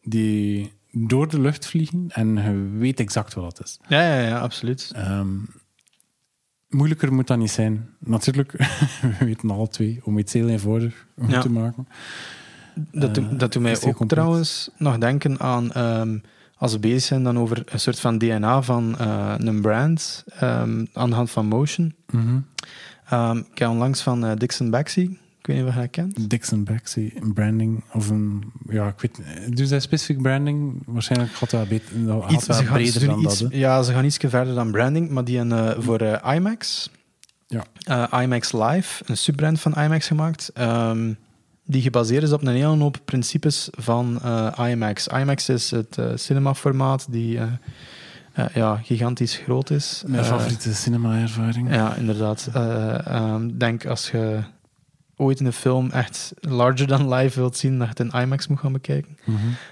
die door de lucht vliegen en je weet exact wat dat is. Ja, ja, ja, absoluut. Ehm, moeilijker moet dat niet zijn. Natuurlijk, [LAUGHS] we weten alle twee om iets heel eenvoudig goed Ja. te maken. Dat, doet- Eh, dat doet mij ook trouwens nog denken aan... ehm, als we bezig zijn dan over een soort van DNA van eh, een brand, ehm, aan de hand van motion. Mhm. Ehm, ik heb onlangs van eh, Dixon Baxi, weet niet of je dat kent. Dixon Baxi, een branding of een... Ja, ik weet Dus dat specifiek branding? Waarschijnlijk gaat dat, beter, gaat Iets- wel breder doen dan iets- dat. hè. Ja, ze gaan iets verder dan branding, maar die hebben eh, voor eh, IMAX, Ja. eh, IMAX Live, een subbrand van IMAX gemaakt, ehm, die gebaseerd is op een hele hoop principes van IMAX. IMAX is het cinemaformaat die ja, gigantisch groot is. Mijn favoriete cinema-ervaring. Ja, inderdaad. Ehm, denk als je ooit een film echt larger than life wilt zien, dat je het in IMAX moet gaan bekijken.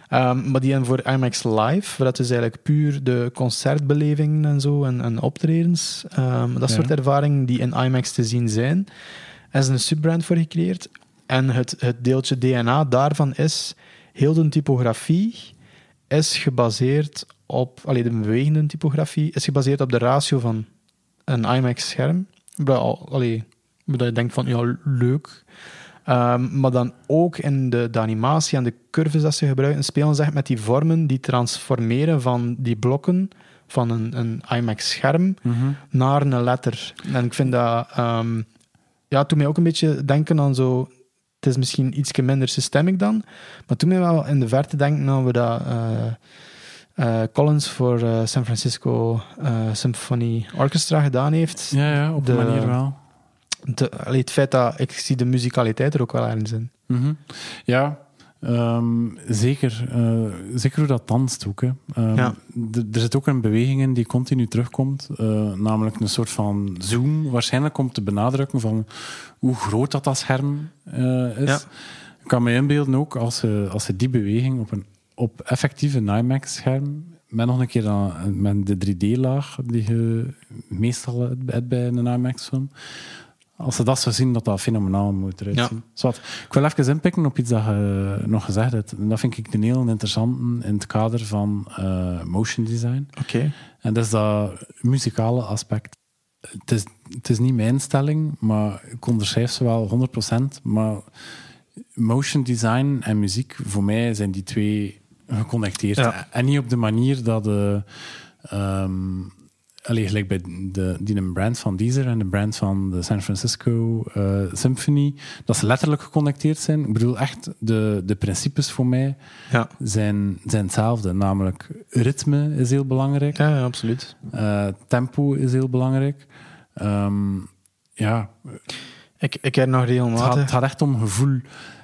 Ehm, maar die hebben voor IMAX Live, waar dat dus eigenlijk puur de concertbelevingen en zo en, en optredens, ehm, dat Ja. soort ervaringen die in IMAX te zien zijn, er is een subbrand voor gecreëerd. En het, het deeltje DNA daarvan is, heel de typografie is gebaseerd op, allee, de bewegende typografie is gebaseerd op de ratio van een IMAX-scherm. Allee, dat je denkt van, ja, leuk. Ehm, maar dan ook in de, de animatie en de curves dat ze gebruiken, spelen ze echt met die vormen die transformeren van die blokken van een, een IMAX-scherm Mhm. naar een letter. En ik vind dat... ehm ja, het doet mij ook een beetje denken aan zo... Het is misschien iets minder systemic dan, maar doet mij wel in de verte denken aan we dat... eh, eh, Collins voor eh, San Francisco Symphony Orchestra gedaan heeft. Ja, ja, op De- een manier wel. De, allee, het feit dat ik zie de musicaliteit er ook wel ergens in. Mhm. Ja, ehm, zeker. eh, zeker hoe dat danst ook. Hè. Ehm, Ja. Er zit ook een beweging in die continu terugkomt. eh, namelijk een soort van zoom. Waarschijnlijk om te benadrukken van hoe groot dat, dat scherm eh, is. Ja. Ik kan me inbeelden ook als ze, als ze die beweging op een op effectief een IMAX-scherm met nog een keer dan, met de 3D-laag die je meestal hebt bij een IMAX-film. Als ze dat zo zien, dat dat fenomenaal moet eruit Ja. zien. Ik wil even inpikken op iets dat je nog gezegd hebt. En dat vind ik een heel interessante in het kader van eh, motion design. Oké. En dat is dat muzikale aspect. Het is, het is niet mijn stelling, maar ik onderschrijf ze wel 100%. Maar motion design en muziek, voor mij zijn die twee geconnecteerd. Ja. En niet op de manier dat de... ehm allee, gelijk bij de, die een brand van Deezer en de brand van de San Francisco eh, Symphony, dat ze letterlijk geconnecteerd zijn. Ik bedoel echt, de, de principes voor mij Ja. zijn, zijn hetzelfde. Namelijk, ritme is heel belangrijk. Ja, ja, absoluut. Eh, tempo is heel belangrijk. Ehm, ja, Ik, ik heb nog het gaat, regelmatig... het gaat echt om gevoel.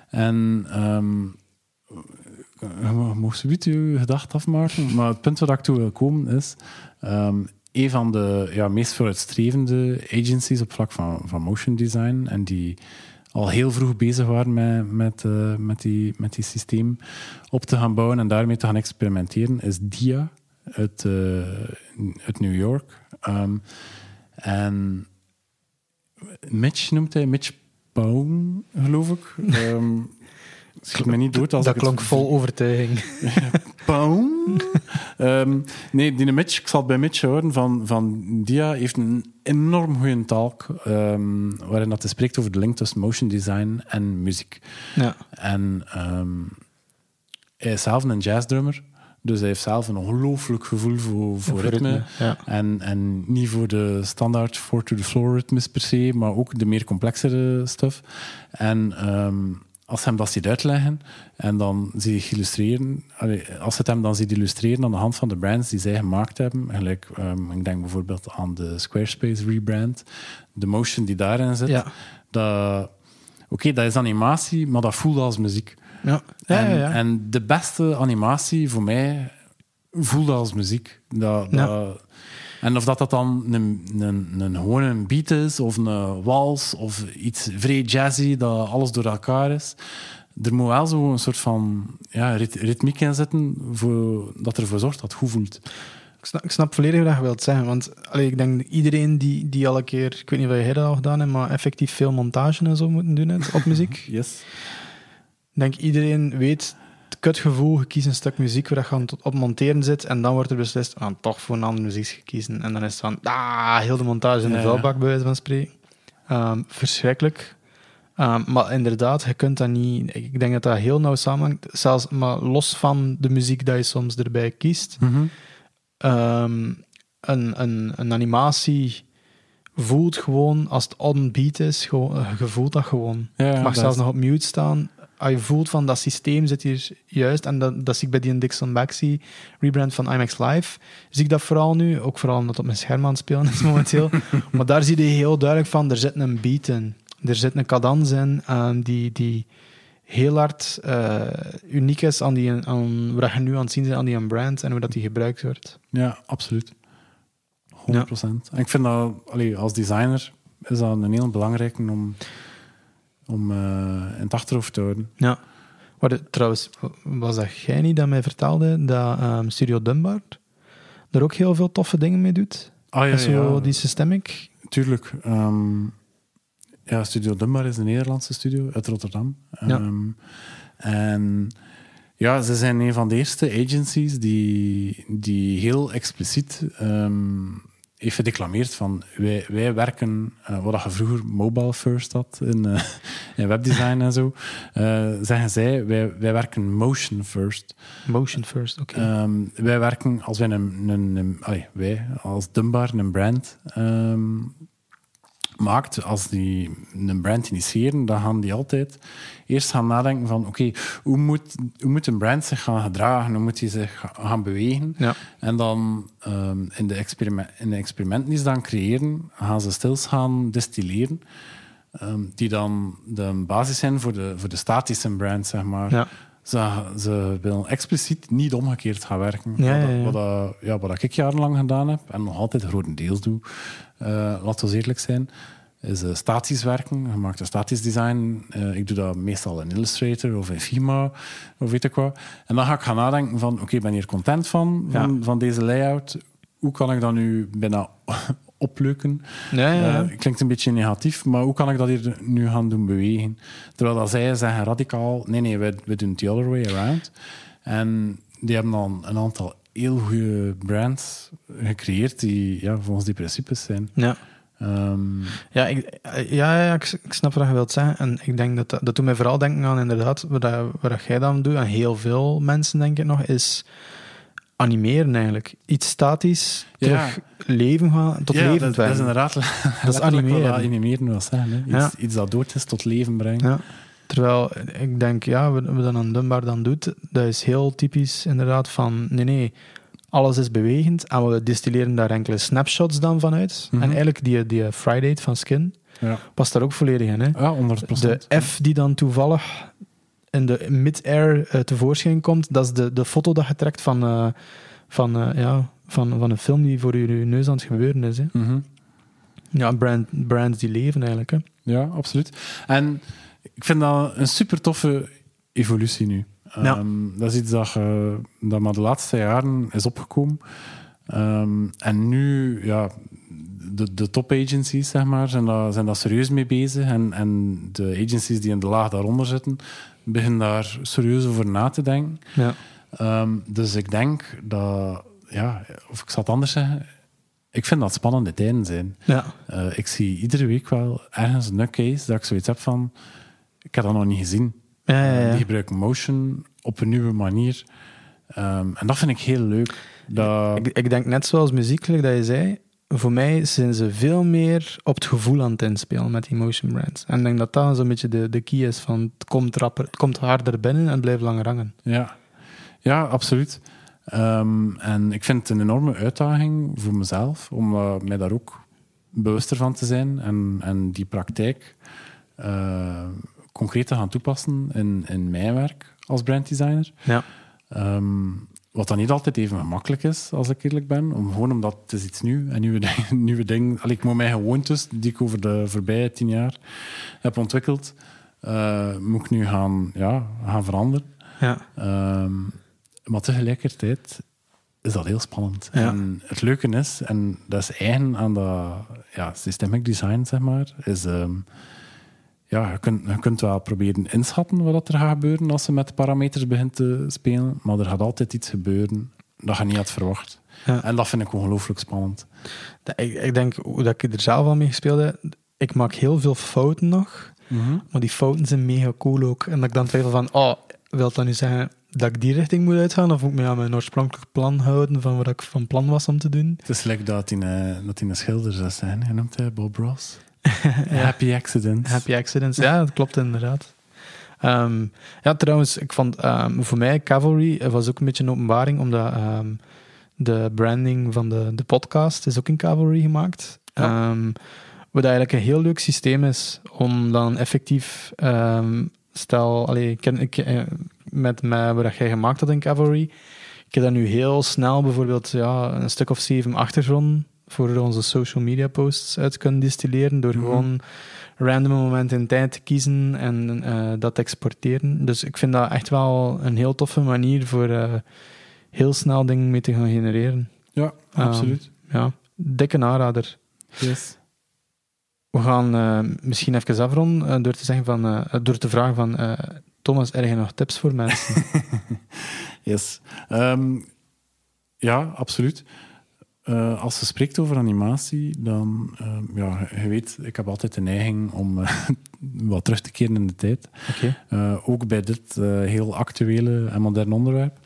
En ehm je mag zoiets je gedacht afmaken. Maar het punt waar ik toe wil komen is... ehm, een van de ja, meest vooruitstrevende agencies op vlak van, van motion design en die al heel vroeg bezig waren met, met, eh, met, die, met die systeem op te gaan bouwen en daarmee te gaan experimenteren, is DIA uit, eh, uit New York. Ehm, en Mitch noemt hij, Mitch Baum, geloof ik. Ehm schiet me niet dood als dat ik het klonk vol overtuiging. [LAUGHS] Boom. Ehm, nee, die Mitch, ik zal het bij Mitch horen, van, van Dia heeft een enorm goede talk, ehm, waarin dat hij spreekt over de link tussen motion design en muziek. Ja. En ehm, hij is zelf een jazzdrummer, dus hij heeft zelf een ongelooflijk gevoel voor, voor, ritme. Ja. En, en niet voor de standaard four-to-the-floor ritmes per se, maar ook de meer complexere stuff. En als hem dat ziet uitleggen en dan zie je illustreren, als het hem dan ziet illustreren aan de hand van de brands die zij gemaakt hebben, gelijk, ehm, ik denk bijvoorbeeld aan de Squarespace rebrand, de motion die daarin zit, Ja. dat, oké, dat is animatie, maar dat voelt als muziek. Ja. Ja, en, ja, ja. en de beste animatie voor mij voelde als muziek. Dat, Ja. dat- en of dat, dat dan een, een, een, gewoon een beat is, of een wals, of iets vrij jazzy, dat alles door elkaar is. Er moet wel zo een soort van ja, rit- ritmiek in zitten, voor, dat ervoor zorgt dat het goed voelt. Ik snap, ik snap volledig wat je wilt zeggen. Want allee, ik denk iedereen die, die al een keer, ik weet niet of jij dat al gedaan hebt, maar effectief veel montage en zo moeten doen op muziek. [LAUGHS] Yes. Ik denk iedereen weet kutgevoel, je kiest een stuk muziek waar je aan het op monteren zit en dan wordt er beslist, aan toch voor een andere muziek gekiezen. En dan is het van, ah, heel de montage in de Ja. vuilbak, bij wijze van spreken. Ehm, verschrikkelijk. Ehm, maar inderdaad, je kunt dat niet... Ik denk dat dat heel nauw samenhangt. Zelfs maar los van de muziek dat je soms erbij kiest. Mhm. Ehm, een, een, een animatie voelt gewoon, als het on beat is, gewoon, eh, je voelt dat gewoon. Ja, Het mag zelfs is- nog op mute staan. Als je voelt van dat systeem zit hier juist, en dat, dat zie ik bij die Dixon Baxi rebrand van IMAX Live, zie ik dat vooral nu, ook vooral omdat het op mijn scherm aan het spelen is [LAUGHS] momenteel. maar daar zie je heel duidelijk van, er zit een beat in. Er zit een cadans in ehm, die, die heel hard eh, uniek is aan, die, aan wat je nu aan het zien bent aan die brand en hoe dat die gebruikt wordt. Ja, absoluut. 100%. En ik vind dat, allee, als designer, is dat een heel belangrijke om, om eh, in het achterhoofd te houden. Ja. Wat, trouwens, was dat jij niet dat mij vertelde dat ehm, Studio Dunbar er ook heel veel toffe dingen mee doet? Ah ja, zo ja, die systemic. tuurlijk. Ehm, ja, Studio Dunbar is een Nederlandse studio uit Rotterdam. Ja. Ehm, en ja, ze zijn een van de eerste agencies die, die heel expliciet heeft gedeclameerd van wij, wij werken, eh, wat je vroeger mobile first had in, eh, [LAUGHS] in webdesign en zo, eh, zeggen zij, wij, wij werken motion first. Motion first, oké. Ehm, wij werken, als wij een, een, een- allee, wij als Dunbar een brand ehm, maakt, als die een brand initiëren, dan gaan die altijd eerst gaan nadenken van oké, hoe, moet, hoe moet een brand zich gaan gedragen, hoe moet hij zich ga- gaan bewegen? ja. En dan ehm, in, de experiment, in de experimenten die ze dan creëren, gaan ze stils gaan distilleren, ehm, die dan de basis zijn voor de, voor de statische brand, zeg maar. Ja. Ze, ze willen expliciet niet omgekeerd gaan werken. Ja, wat, ja, ja. Wat, dat- ja, wat ik jarenlang gedaan heb en nog altijd grotendeels doe, eh laten we eerlijk zijn, is eh, statisch werken. Je maakt een statisch design. Eh, ik doe dat meestal in Illustrator of in Figma of weet ik wat. En dan ga ik gaan nadenken van, oké, ik ben hier content van, van, van deze layout. Hoe kan ik dat nu bijna opleuken? Ja, ja. Eh, klinkt een beetje negatief, maar hoe kan ik dat hier nu gaan doen bewegen? Terwijl dat zij zeggen radicaal, nee, nee, we, we doen het the other way around. En die hebben dan een aantal heel goede brands gecreëerd die ja, volgens die principes zijn. ja. Ehm, Ja, ik, ja, ja ik, ik snap wat je wilt zeggen. En ik denk dat dat, dat doet mij vooral denken aan inderdaad, wat, wat jij dan doet, en heel veel mensen denk ik nog, is animeren eigenlijk. Iets statisch, Ja. terug leven gaan, tot ja, levend dat, dat is inderdaad [LAUGHS] Dat is animeren. wat animeren wil zeggen. Hè. Iets, Ja. iets dat dood is tot leven brengen. Terwijl ik denk, ja, wat dan een Dunbar dan doet, dat is heel typisch inderdaad van, nee, nee, alles is bewegend en we distilleren daar enkele snapshots dan vanuit. Mhm. En eigenlijk die, die Friday van Skin Ja, past daar ook volledig in. Hè? ja 100%. De F die dan toevallig in de mid-air eh, tevoorschijn komt, dat is de, de foto dat je trekt van, eh, van, eh, ja, van, van een film die voor je neus aan het gebeuren is. Hè? Mhm. Ja, brand, brands die leven eigenlijk. Hè? Ja, absoluut. En ik vind dat een super toffe evolutie nu. Ja. Ehm, dat is iets dat, dat maar de laatste jaren is opgekomen. Ehm, en nu, ja, de, de top agencies, zeg maar, zijn daar, zijn daar serieus mee bezig. En, en de agencies die in de laag daaronder zitten, beginnen daar serieus over na te denken. Ja. Ehm, dus ik denk dat, ja, of ik zal het anders zeggen, ik vind dat spannende tijden zijn. Ja. Eh, ik zie iedere week wel ergens een case dat ik zoiets heb van, ik heb dat nog niet gezien. Ja, ja, Eh, die gebruiken motion op een nieuwe manier. Ehm, en dat vind ik heel leuk. Dat, Ik, ik denk net zoals muziek, like dat je zei, voor mij zijn ze veel meer op het gevoel aan het inspelen met die motion brands. En ik denk dat dat zo'n beetje de, de key is van het komt, rapper, het komt harder binnen en blijft langer hangen. ja. ja, absoluut. Ehm, en ik vind het een enorme uitdaging voor mezelf om eh, mij daar ook bewuster van te zijn en, en die praktijk eh, concreet te gaan toepassen in, in mijn werk als branddesigner. Ja. Ehm, wat dan niet altijd even gemakkelijk is, als ik eerlijk ben. Om, gewoon omdat het is iets nieuw en nieuwe [LAUGHS] dingen. Nieuwe dingen. Allee, ik moet mijn gewoontes, die ik over de voorbije tien jaar heb ontwikkeld, eh, moet ik nu gaan, ja, gaan veranderen. Ja. Ehm, maar tegelijkertijd is dat heel spannend. Ja. En het leuke is, en dat is eigen aan dat ja, systemic design, zeg maar, is... ehm, ja, je kunt, je kunt wel proberen inschatten wat er gaat gebeuren als je met parameters begint te spelen, maar er gaat altijd iets gebeuren dat je niet had verwacht. Ja. En dat vind ik ongelooflijk spannend. Dat- Ik, ik denk, hoe dat ik er zelf al mee gespeeld heb, ik maak heel veel fouten nog, maar die fouten zijn mega cool ook. En dat ik dan twijfel van, oh, wil dat nu zeggen dat ik die richting moet uitgaan, of moet ik me aan mijn oorspronkelijk plan houden van wat ik van plan was om te doen? Het is lekker dat hij een, dat hij een schilder zou zijn. Je noemt hij Bob Ross. Happy accidents. Happy accidents, ja, dat klopt inderdaad. Ehm, ja, trouwens, ik vond ehm, voor mij Cavalry was ook een beetje een openbaring, omdat ehm, de branding van de, de podcast is ook in Cavalry gemaakt. Ja. wat eigenlijk een heel leuk systeem is om dan effectief, stel, allee, ik, ik, eh, met, met wat jij gemaakt had in Cavalry, ik heb daar nu heel snel bijvoorbeeld ja, een stuk of zeven achtergrond voor onze social media posts uit kunnen distilleren door Mhm. gewoon random momenten in tijd te kiezen en eh, dat te exporteren. Dus ik vind dat echt wel een heel toffe manier voor eh, heel snel dingen mee te gaan genereren. Ja, Ehm, absoluut. Ja, dikke aanrader. yes. We gaan eh, misschien even afronden door te zeggen van, door te vragen van Thomas, er je nog tips voor mensen? [LAUGHS] Yes. Ehm, ja, absoluut. Eh, als ze spreekt over animatie, dan, ehm, ja, je weet, ik heb altijd de neiging om eh, [LAUGHS] wat terug te keren in de tijd. Oké. Eh, ook bij dit eh, heel actuele en moderne onderwerp.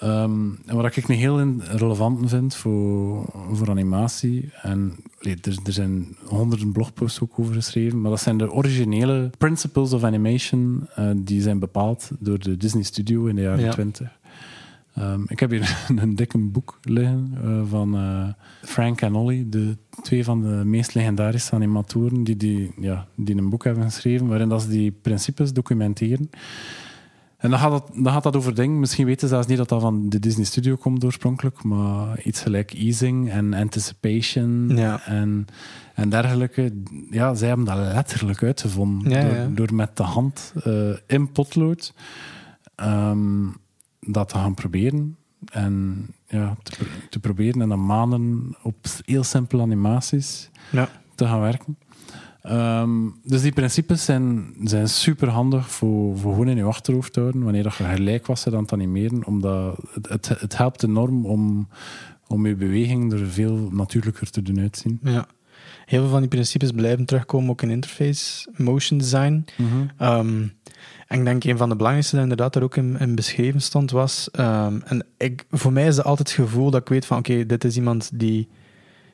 Ehm, en wat ik een heel relevant vind voor, voor animatie, en allee, er, er zijn honderden blogposts ook over geschreven, maar dat zijn de originele principles of animation, eh, die zijn bepaald door de Disney Studio in de jaren Ja. 20. Ehm, ik heb hier [LAUGHS] een dikke boek liggen eh, van eh, Frank en Ollie, de twee van de meest legendarische animatoren die, die, ja, die een boek hebben geschreven, waarin dat ze die principes documenteren. En dan gaat, dat, dan gaat dat over dingen, misschien weten ze zelfs niet dat dat van de Disney Studio komt oorspronkelijk, maar iets gelijk easing en anticipation Ja. en, en dergelijke. Ja, zij hebben dat letterlijk uitgevonden Ja, door, ja. door met de hand eh, in potlood ehm, dat te gaan proberen. En ja, te, pro- te proberen en dan maanden op heel simpele animaties Ja. te gaan werken. Ehm, dus die principes zijn, zijn super handig voor, voor gewoon in je achterhoofd te houden wanneer dat je gelijk was aan het animeren. Omdat het, het, het helpt enorm om, om je beweging er veel natuurlijker te doen uitzien. Ja. Heel veel van die principes blijven terugkomen ook in interface motion design. Ehm, en ik denk een van de belangrijkste dat inderdaad er ook in, in beschreven stond was. ehm, en ik, voor mij is dat altijd het gevoel dat ik weet van oké, dit is iemand die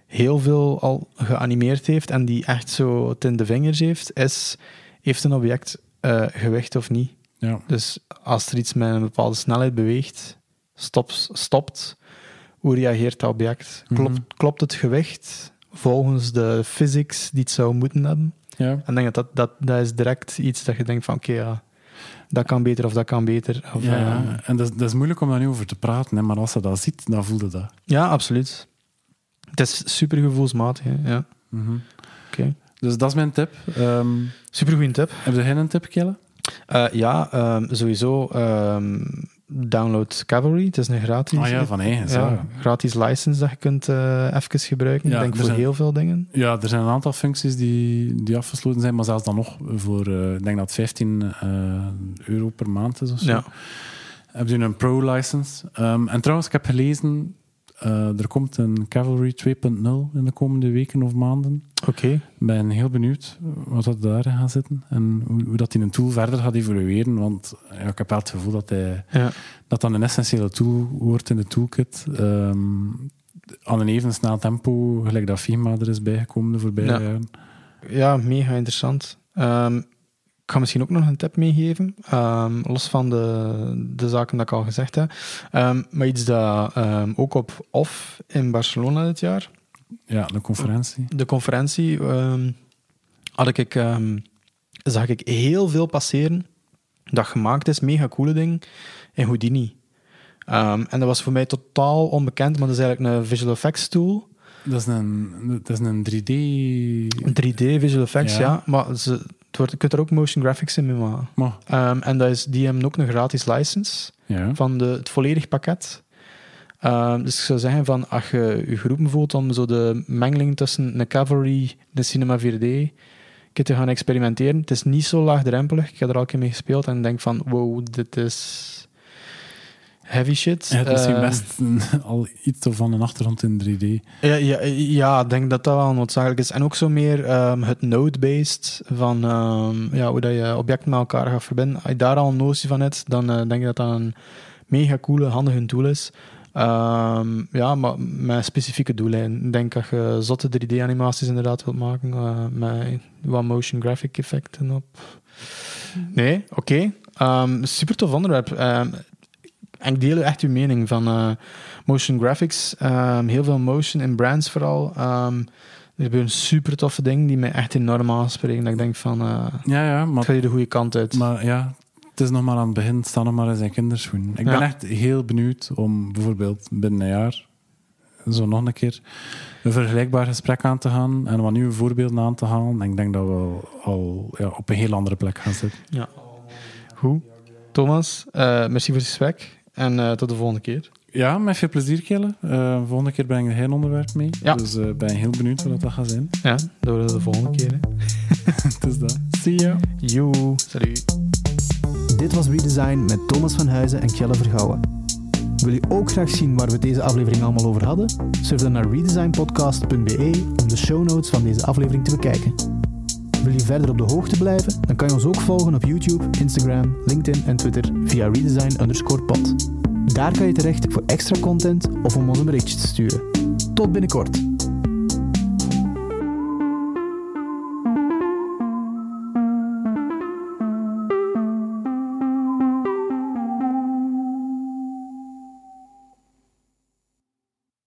heel veel al geanimeerd heeft en die echt zo het in de vingers heeft, is heeft een object eh, gewicht of niet. Ja. Dus als er iets met een bepaalde snelheid beweegt, stopt, stopt hoe reageert dat object? Klopt, Mhm. klopt het gewicht volgens de physics die het zou moeten hebben? ja. En ik denk dat, dat, dat dat is direct iets dat je denkt van oké, ja, dat kan beter of dat kan beter. Of, Ja, eh, en dat, is- dat is moeilijk om daar nu over te praten, hè, maar als je dat ziet, dan voelde dat. ja, absoluut. Het is super gevoelsmatig. hè, Ja. Oké. Dus dat is mijn tip. Ehm Super goede tip. heb jij een tip, Kelle? Eh, ja, ehm, sowieso ehm, download Cavalry. Het is een gratis, Ah ja, van eigen. ja, gratis license dat je kunt eh even gebruiken. Ja, ik denk voor zijn- heel veel dingen. ja, er zijn een aantal functies die, die afgesloten zijn, maar zelfs dan nog voor, eh, ik denk dat het 15 eh, euro per maand is of zo. Ja. Heb je een pro-license? Ehm, en trouwens, ik heb gelezen, eh, er komt een Cavalry 2.0 in de komende weken of maanden. Oké. Ik ben heel benieuwd wat dat daarin gaat zitten en hoe, hoe dat die een tool verder gaat evolueren. Want ja, ik heb wel het gevoel dat, hij, Ja. dat dat een essentiële tool wordt in de toolkit. Ehm, aan een even snel tempo, gelijk dat Figma er is bijgekomen de voorbije Ja. jaren. ja, mega interessant. Ehm, ik ga misschien ook nog een tip meegeven, ehm, los van de, de zaken dat ik al gezegd heb. Ehm, maar iets dat ehm, ook op OFF in Barcelona dit jaar, Ja, de conferentie. de conferentie, had ik, zag ik heel veel passeren dat gemaakt is, mega coole ding, in Houdini. En dat was voor mij totaal onbekend, maar dat is eigenlijk een visual effects tool. Dat is een, dat is een 3D... 3D visual effects, Ja. ja. maar ze, wordt, je kunt er ook motion graphics in mee maken. Maar, Ehm, en dat is, die hebben ook een gratis license ja. van de, het volledig pakket. Ehm, dus ik zou zeggen van, als je je geroepen voelt om zo de mengeling tussen een Cavalry, de Cinema 4D, een keer te gaan experimenteren. Het is niet zo laagdrempelig. Ik heb er al een keer mee gespeeld en denk van, wow, dit is... heavy shit. Hebt misschien Eh, best een- al iets van een achtergrond in 3D. Ja, ja, ja, ik denk dat dat wel noodzakelijk is. En ook zo meer ehm, het node-based van ehm, ja, hoe dat je objecten met elkaar gaat verbinden. Als je daar al een notie van hebt, dan eh, denk ik dat dat een mega coole, handige tool is. Ehm, ja, maar met specifieke doeleinden. Ik denk dat je zotte 3D-animaties inderdaad wilt maken, eh, met wat motion graphic effecten op. Nee, oké. Ehm, super tof onderwerp. Ehm, en ik deel echt uw mening van eh, motion graphics. Ehm, heel veel motion in brands vooral. Ehm, er gebeuren super toffe dingen die mij echt enorm aanspreken. Dat ik denk van, eh Ja, ja, het maar, gaat hier de goede kant uit. maar ja, het is nog maar aan het begin. Sta nog maar in zijn kinderschoen. Ik ben echt heel benieuwd om bijvoorbeeld binnen een jaar zo nog een keer een vergelijkbaar gesprek aan te gaan en wat nieuwe voorbeelden aan te halen. En ik denk dat we al ja, op een heel andere plek gaan zitten. Ja. Goed. Thomas, eh, merci voor het gesprek. En eh, tot de volgende keer. Ja, met veel plezier, Kille. Eh, volgende keer breng ik een heel onderwerp mee. Ja. Dus ik ben heel benieuwd wat dat gaat zijn. Ja, we de volgende keer. Hè. [LAUGHS] Het is dat. Zie je. Joe, salut. Dit was Redesign met Thomas van Huizen en Kjelle Vergouwen. Wil je ook graag zien waar we deze aflevering allemaal over hadden? Surf dan naar redesignpodcast.be om de show notes van deze aflevering te bekijken. Wil je verder op de hoogte blijven? Dan kan je ons ook volgen op YouTube, Instagram, LinkedIn en Twitter via redesign underscore pod. Daar kan je terecht voor extra content of om ons een berichtje te sturen. Tot binnenkort!